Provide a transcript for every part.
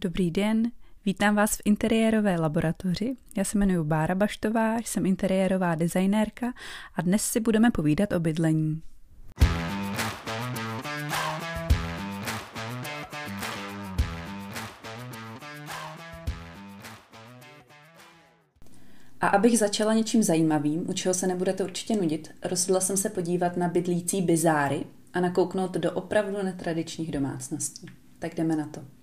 Dobrý den, vítám vás v interiérové laboratoři. Já se jmenuji Bára Baštová, jsem interiérová designérka a dnes si budeme povídat o bydlení. A abych začala něčím zajímavým, u čeho se nebudete určitě nudit, rozhodla jsem se podívat na bydlící bizáry a nakouknout do opravdu netradičních domácností. Tak jdeme na to.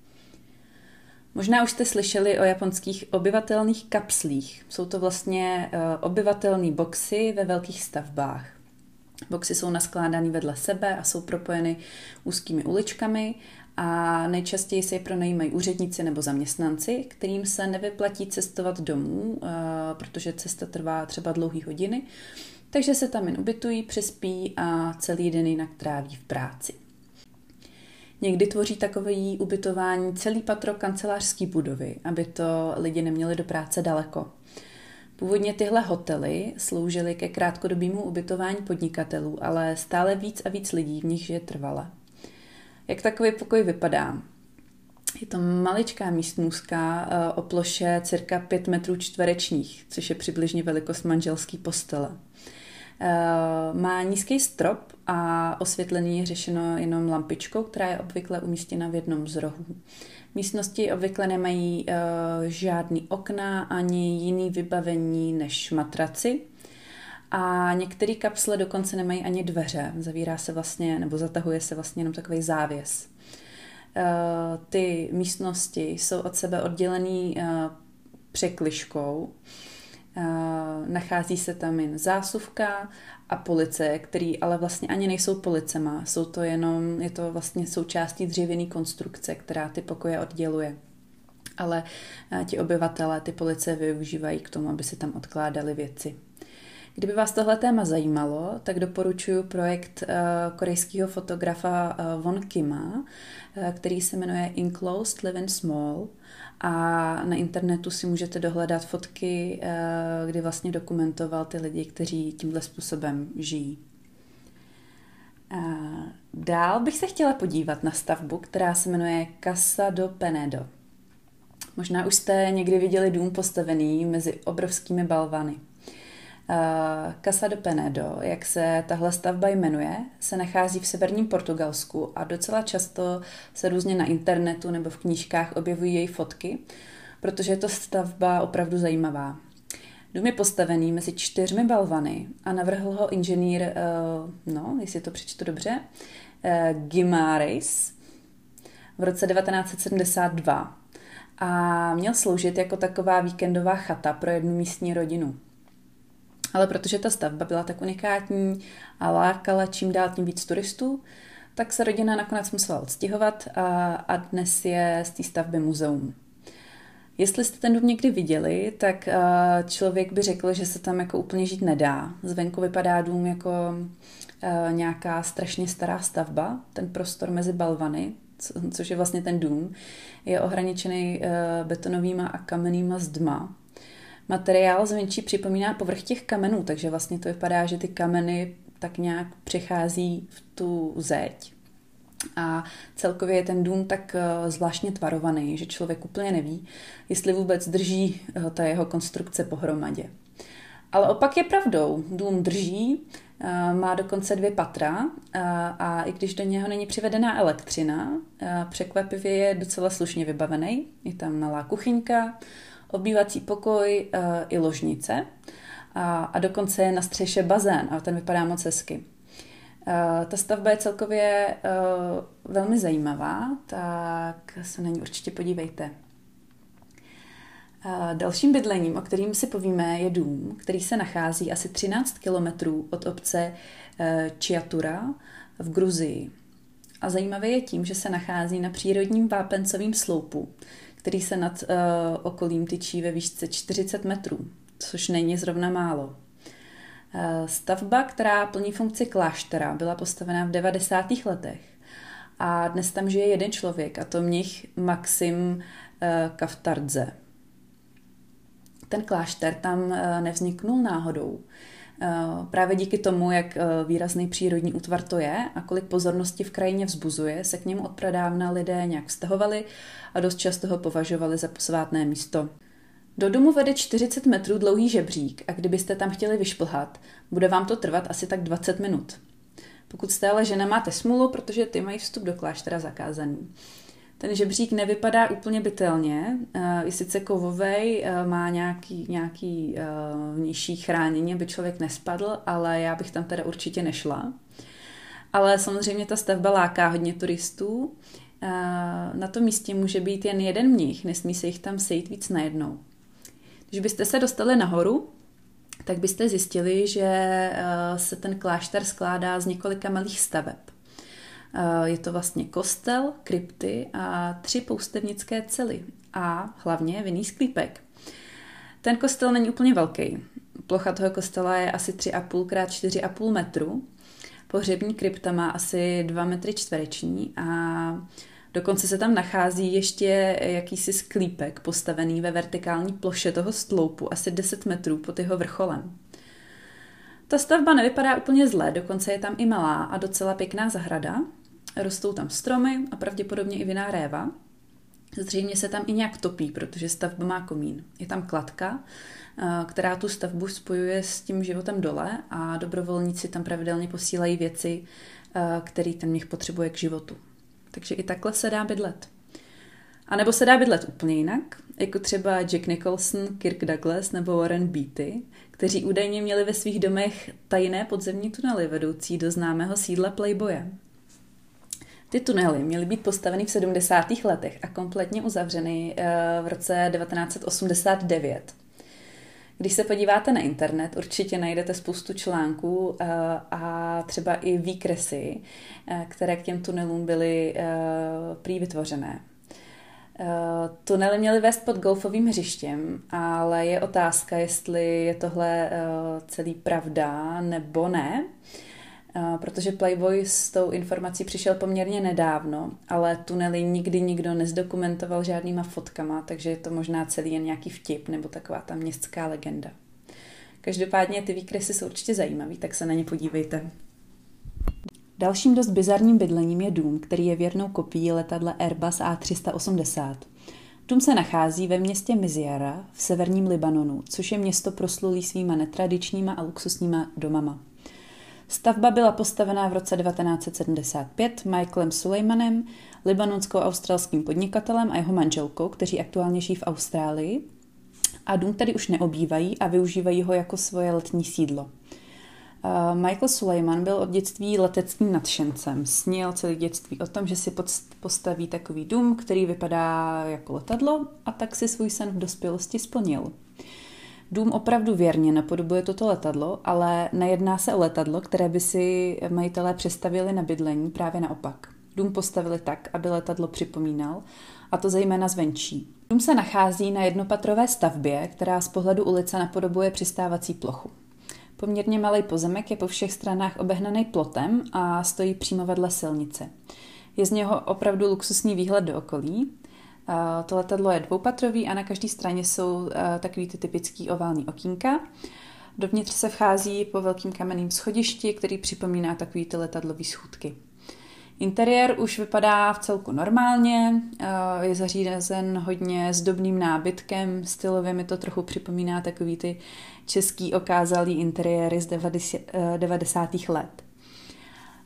Možná už jste slyšeli o japonských obyvatelných kapslích. Jsou to vlastně uh, obyvatelné boxy ve velkých stavbách. Boxy jsou naskládány vedle sebe a jsou propojeny úzkými uličkami a nejčastěji se je pronajímají úředníci nebo zaměstnanci, kterým se nevyplatí cestovat domů, uh, protože cesta trvá třeba dlouhé hodiny, takže se tam jen ubytují, přespí a celý den jinak tráví v práci. Někdy tvoří takové ubytování celý patro kancelářské budovy, aby to lidi neměli do práce daleko. Původně tyhle hotely sloužily ke krátkodobému ubytování podnikatelů, ale stále víc a víc lidí v nich žije trvale. Jak takový pokoj vypadá? Je to maličká místnůzka eh, o ploše cirka 5 metrů čtverečních, což je přibližně velikost manželský postele. Eh, má nízký strop a osvětlení je řešeno jenom lampičkou, která je obvykle umístěna v jednom z rohů. Místnosti obvykle nemají uh, žádný okna ani jiný vybavení než matraci. A některé kapsle dokonce nemají ani dveře. Zavírá se vlastně, nebo zatahuje se vlastně jenom takový závěs. Uh, ty místnosti jsou od sebe oddělené překliškou. Nachází se tam jen zásuvka a police, který ale vlastně ani nejsou policema, jsou to jenom, je to vlastně součástí dřevěné konstrukce, která ty pokoje odděluje. Ale ti obyvatelé ty police využívají k tomu, aby si tam odkládali věci. Kdyby vás tohle téma zajímalo, tak doporučuji projekt korejského fotografa Von Kima, který se jmenuje Enclosed Living Small – a na internetu si můžete dohledat fotky, eh, kdy vlastně dokumentoval ty lidi, kteří tímhle způsobem žijí. Eh, dál bych se chtěla podívat na stavbu, která se jmenuje Casa do Penedo. Možná už jste někdy viděli dům postavený mezi obrovskými balvany. Eh, Casa de Penedo, jak se tahle stavba jmenuje, se nachází v severním Portugalsku a docela často se různě na internetu nebo v knížkách objevují její fotky, protože je to stavba opravdu zajímavá. Dům je postavený mezi čtyřmi balvany a navrhl ho inženýr, eh, no, jestli to přečtu dobře, eh, Gimares v roce 1972 a měl sloužit jako taková víkendová chata pro jednu místní rodinu ale protože ta stavba byla tak unikátní a lákala čím dál tím víc turistů, tak se rodina nakonec musela odstěhovat a, a dnes je z té stavby muzeum. Jestli jste ten dům někdy viděli, tak člověk by řekl, že se tam jako úplně žít nedá. Zvenku vypadá dům jako nějaká strašně stará stavba, ten prostor mezi balvany, což je vlastně ten dům, je ohraničený betonovýma a kamennýma zdma, Materiál zvenčí připomíná povrch těch kamenů, takže vlastně to vypadá, že ty kameny tak nějak přechází v tu zeď. A celkově je ten dům tak eh, zvláštně tvarovaný, že člověk úplně neví, jestli vůbec drží eh, ta jeho konstrukce pohromadě. Ale opak je pravdou. Dům drží, eh, má dokonce dvě patra a i když do něho není přivedená elektřina, překvapivě je docela slušně vybavený. Je tam malá kuchyňka, obývací pokoj uh, i ložnice a, a dokonce je na střeše bazén a ten vypadá moc hezky. Uh, ta stavba je celkově uh, velmi zajímavá, tak se na ní určitě podívejte. Dalším bydlením, o kterým si povíme, je dům, který se nachází asi 13 kilometrů od obce Čiatura v Gruzii. A zajímavé je tím, že se nachází na přírodním vápencovém sloupu, který se nad uh, okolím tyčí ve výšce 40 metrů, což není zrovna málo. Uh, stavba, která plní funkci kláštera, byla postavena v 90. letech a dnes tam žije jeden člověk, a to mnich Maxim uh, Kaftardze. Ten klášter tam nevzniknul náhodou. Právě díky tomu, jak výrazný přírodní útvar to je a kolik pozornosti v krajině vzbuzuje, se k němu od pradávna lidé nějak vztahovali a dost často ho považovali za posvátné místo. Do domu vede 40 metrů dlouhý žebřík a kdybyste tam chtěli vyšplhat, bude vám to trvat asi tak 20 minut. Pokud jste ale žena, máte smůlu, protože ty mají vstup do kláštera zakázaný. Ten žebřík nevypadá úplně bytelně, eh, je sice kovovej, eh, má nějaký, nějaký eh, vnější chránění, aby člověk nespadl, ale já bych tam teda určitě nešla. Ale samozřejmě ta stavba láká hodně turistů. Na tom místě může být jen jeden mnich, nesmí se jich tam sejít víc najednou. Když byste se dostali nahoru, tak byste zjistili, že eh, se ten klášter skládá z několika malých staveb. Eh, je to vlastně kostel, krypty a tři poustevnické cely a hlavně vinný sklípek. Ten kostel není úplně velký. Plocha toho kostela je asi 3,5 x 4,5 metru. Pohřební krypta má asi 2 metry čtvereční a Dokonce se tam nachází ještě jakýsi sklípek postavený ve vertikální ploše toho stloupu asi 10 metrů pod jeho vrcholem. Ta stavba nevypadá úplně zle, dokonce je tam i malá a docela pěkná zahrada. Rostou tam stromy a pravděpodobně i viná réva. Zřejmě se tam i nějak topí, protože stavba má komín. Je tam kladka, eh, která tu stavbu spojuje s tím životem dole a dobrovolníci tam pravidelně posílají věci, eh, které ten měch potřebuje k životu. Takže i takhle se dá bydlet. A nebo se dá bydlet úplně jinak, jako třeba Jack Nicholson, Kirk Douglas nebo Warren Beatty, kteří údajně měli ve svých domech tajné podzemní tunely vedoucí do známého sídla Playboye. Ty tunely měly být postaveny v 70. letech a kompletně uzavřeny eh, v roce 1989. Když se podíváte na internet, určitě najdete spoustu článků eh, a třeba i výkresy, eh, které k těm tunelům byly prý vytvořené. Tunely měly vést pod golfovým hřištěm, ale je otázka, jestli je tohle celý pravda nebo ne protože Playboy s tou informací přišel poměrně nedávno, ale tunely nikdy nikdo nezdokumentoval žádnýma fotkama, takže je to možná celý jen nějaký vtip nebo taková ta městská legenda. Každopádně ty výkresy jsou určitě zajímavý, tak se na ně podívejte. Dalším dost bizarním bydlením je dům, který je věrnou kopií letadla Airbus A380. Dům se nachází ve městě Miziara v severním Libanonu, což je město proslulý svýma netradičníma a luxusníma domama. Stavba byla postavená v roce 1975 Michaelem Sulejmanem, libanonsko-australským podnikatelem a jeho manželkou, kteří aktuálně žijí v Austrálii. A dům tady už neobývají a využívají ho jako svoje letní sídlo. Michael Sulejman byl od dětství leteckým nadšencem. Snil celý dětství o tom, že si postaví takový dům, který vypadá jako letadlo a tak si svůj sen v dospělosti splnil. Dům opravdu věrně napodobuje toto letadlo, ale nejedná se o letadlo, které by si majitelé představili na bydlení, právě naopak. Dům postavili tak, aby letadlo připomínal, a to zejména zvenčí. Dům se nachází na jednopatrové stavbě, která z pohledu ulice napodobuje přistávací plochu. Poměrně malý pozemek je po všech stranách obehnaný plotem a stojí přímo vedle silnice. Je z něho opravdu luxusní výhled do okolí to letadlo je dvoupatrový a na každé straně jsou takový ty typický ovální okýnka. Dovnitř se vchází po velkým kamenným schodišti, který připomíná takový ty letadlový schůdky. Interiér už vypadá v celku normálně, je zařízen hodně zdobným nábytkem, stylově mi to trochu připomíná takový ty český okázalý interiéry z 90. let.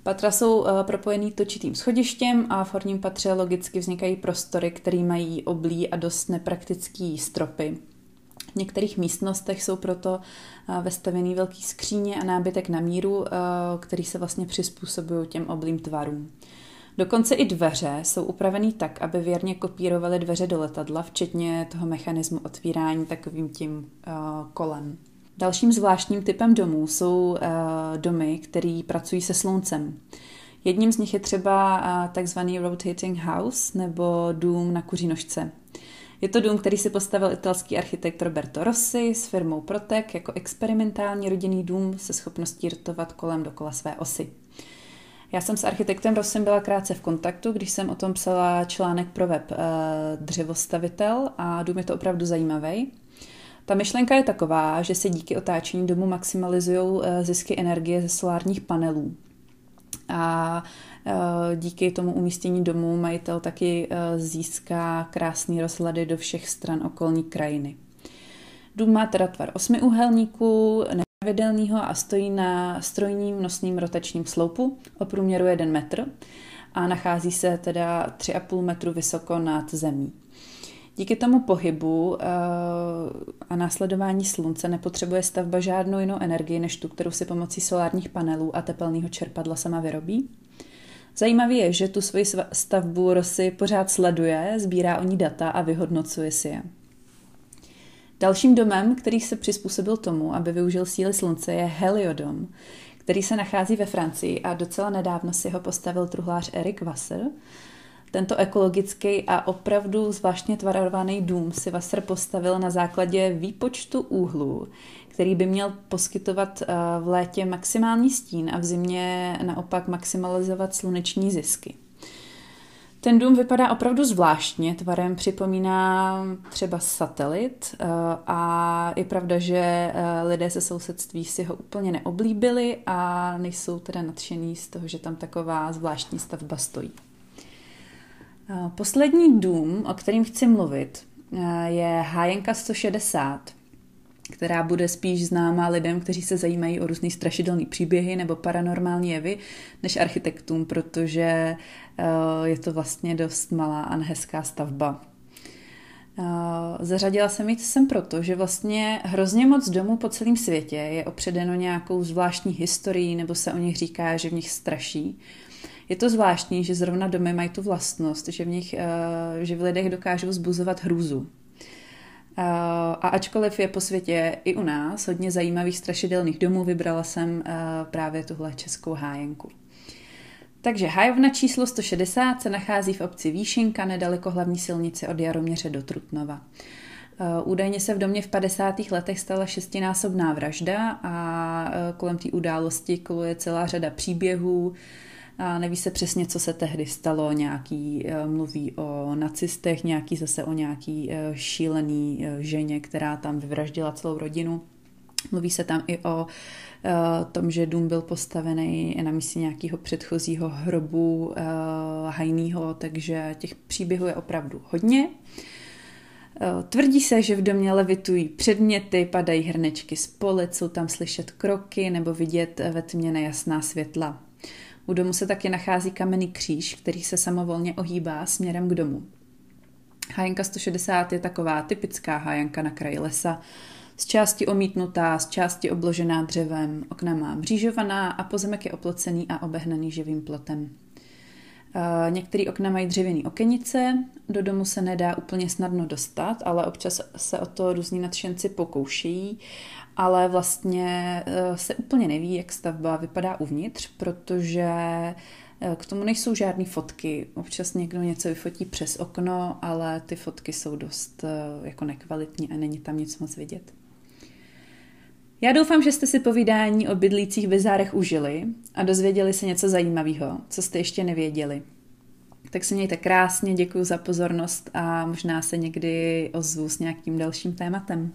Patra jsou eh, propojený točitým schodištěm a v horním patře logicky vznikají prostory, které mají oblí a dost nepraktický stropy. V některých místnostech jsou proto eh, vestavěný velký skříně a nábytek na míru, eh, který se vlastně přizpůsobují těm oblým tvarům. Dokonce i dveře jsou upravený tak, aby věrně kopírovaly dveře do letadla, včetně toho mechanismu otvírání takovým tím kolem. Dalším zvláštním typem domů jsou uh, domy, které pracují se sluncem. Jedním z nich je třeba uh, takzvaný rotating house nebo dům na kuří nožce. Je to dům, který si postavil italský architekt Roberto Rossi s firmou Protek jako experimentální rodinný dům se schopností rotovat kolem dokola své osy. Já jsem s architektem Rossem byla krátce v kontaktu, když jsem o tom psala článek pro web uh, Dřevostavitel a dům je to opravdu zajímavý. Ta myšlenka je taková, že se díky otáčení domu maximalizují eh, zisky energie ze solárních panelů. A eh, díky tomu umístění domu majitel taky eh, získá krásný rozhledy do všech stran okolní krajiny. Dům má teda tvar osmiúhelníků, nepravidelného a stojí na strojním nosním rotačním sloupu o průměru 1 metr a nachází se teda 3,5 metru vysoko nad zemí. Díky tomu pohybu a následování slunce nepotřebuje stavba žádnou jinou energii než tu, kterou si pomocí solárních panelů a tepelného čerpadla sama vyrobí. Zajímavé je, že tu svoji stavbu Rosy pořád sleduje, sbírá o ní data a vyhodnocuje si je. Dalším domem, který se přizpůsobil tomu, aby využil síly slunce, je Heliodom, který se nachází ve Francii a docela nedávno si ho postavil truhlář Erik Wasser. Tento ekologický a opravdu zvláštně tvarovaný dům si Wasser postavil na základě výpočtu úhlů, který by měl poskytovat eh, v létě maximální stín a v zimě naopak maximalizovat sluneční zisky. Ten dům vypadá opravdu zvláštně, tvarem připomíná třeba satelit eh, a je pravda, že eh, lidé ze sousedství si ho úplně neoblíbili a nejsou teda nadšení z toho, že tam taková zvláštní stavba stojí. Eh, poslední dům, o kterým chci mluvit, je Hájenka 160 která bude spíš známá lidem, kteří se zajímají o různé strašidelné příběhy nebo paranormální jevy, než architektům, protože eh, je to vlastně dost malá a nehezká stavba. Eh, zařadila jsem ji sem proto, že vlastně hrozně moc domů po celém světě je opředeno nějakou zvláštní historií nebo se o nich říká, že v nich straší. Je to zvláštní, že zrovna domy mají tu vlastnost, že v nich, eh, že v lidech dokážou zbuzovat hrůzu. A ačkoliv je po světě i u nás hodně zajímavých strašidelných domů, vybrala jsem právě tuhle českou hájenku. Takže hájovna číslo 160 se nachází v obci Výšinka, nedaleko hlavní silnice od Jaroměře do Trutnova. Údajně se v domě v 50. letech stala šestinásobná vražda a kolem té události koluje celá řada příběhů, a neví se přesně, co se tehdy stalo. Nějaký eh, mluví o nacistech, nějaký zase o nějaký eh, šílený eh, ženě, která tam vyvraždila celou rodinu. Mluví se tam i o tom, že dům byl postavený na místě nějakého předchozího hrobu hajného, takže těch příběhů je opravdu hodně. Tvrdí se, že v domě levitují předměty, padají hrnečky z polic, jsou tam slyšet kroky nebo vidět ve tmě nejasná světla. U domu se taky nachází kamenný kříž, který se samovolně ohýbá směrem k domu. Hájenka 160 je taková typická hájenka na kraji lesa, z části omítnutá, z části obložená dřevem, okna má mřížovaná a pozemek je oplocený a obehnaný živým plotem. Některé okna mají dřevěné okenice, do domu se nedá úplně snadno dostat, ale občas se o to různí nadšenci pokoušejí ale vlastně eh, se úplně neví, jak stavba vypadá uvnitř, protože eh, k tomu nejsou žádné fotky. Občas někdo něco vyfotí přes okno, ale ty fotky jsou dost eh, jako nekvalitní a není tam nic moc vidět. Já doufám, že jste si povídání o bydlících bizárech užili a dozvěděli se něco zajímavého, co jste ještě nevěděli. Tak se mějte krásně, děkuji za pozornost a možná se někdy ozvu s nějakým dalším tématem.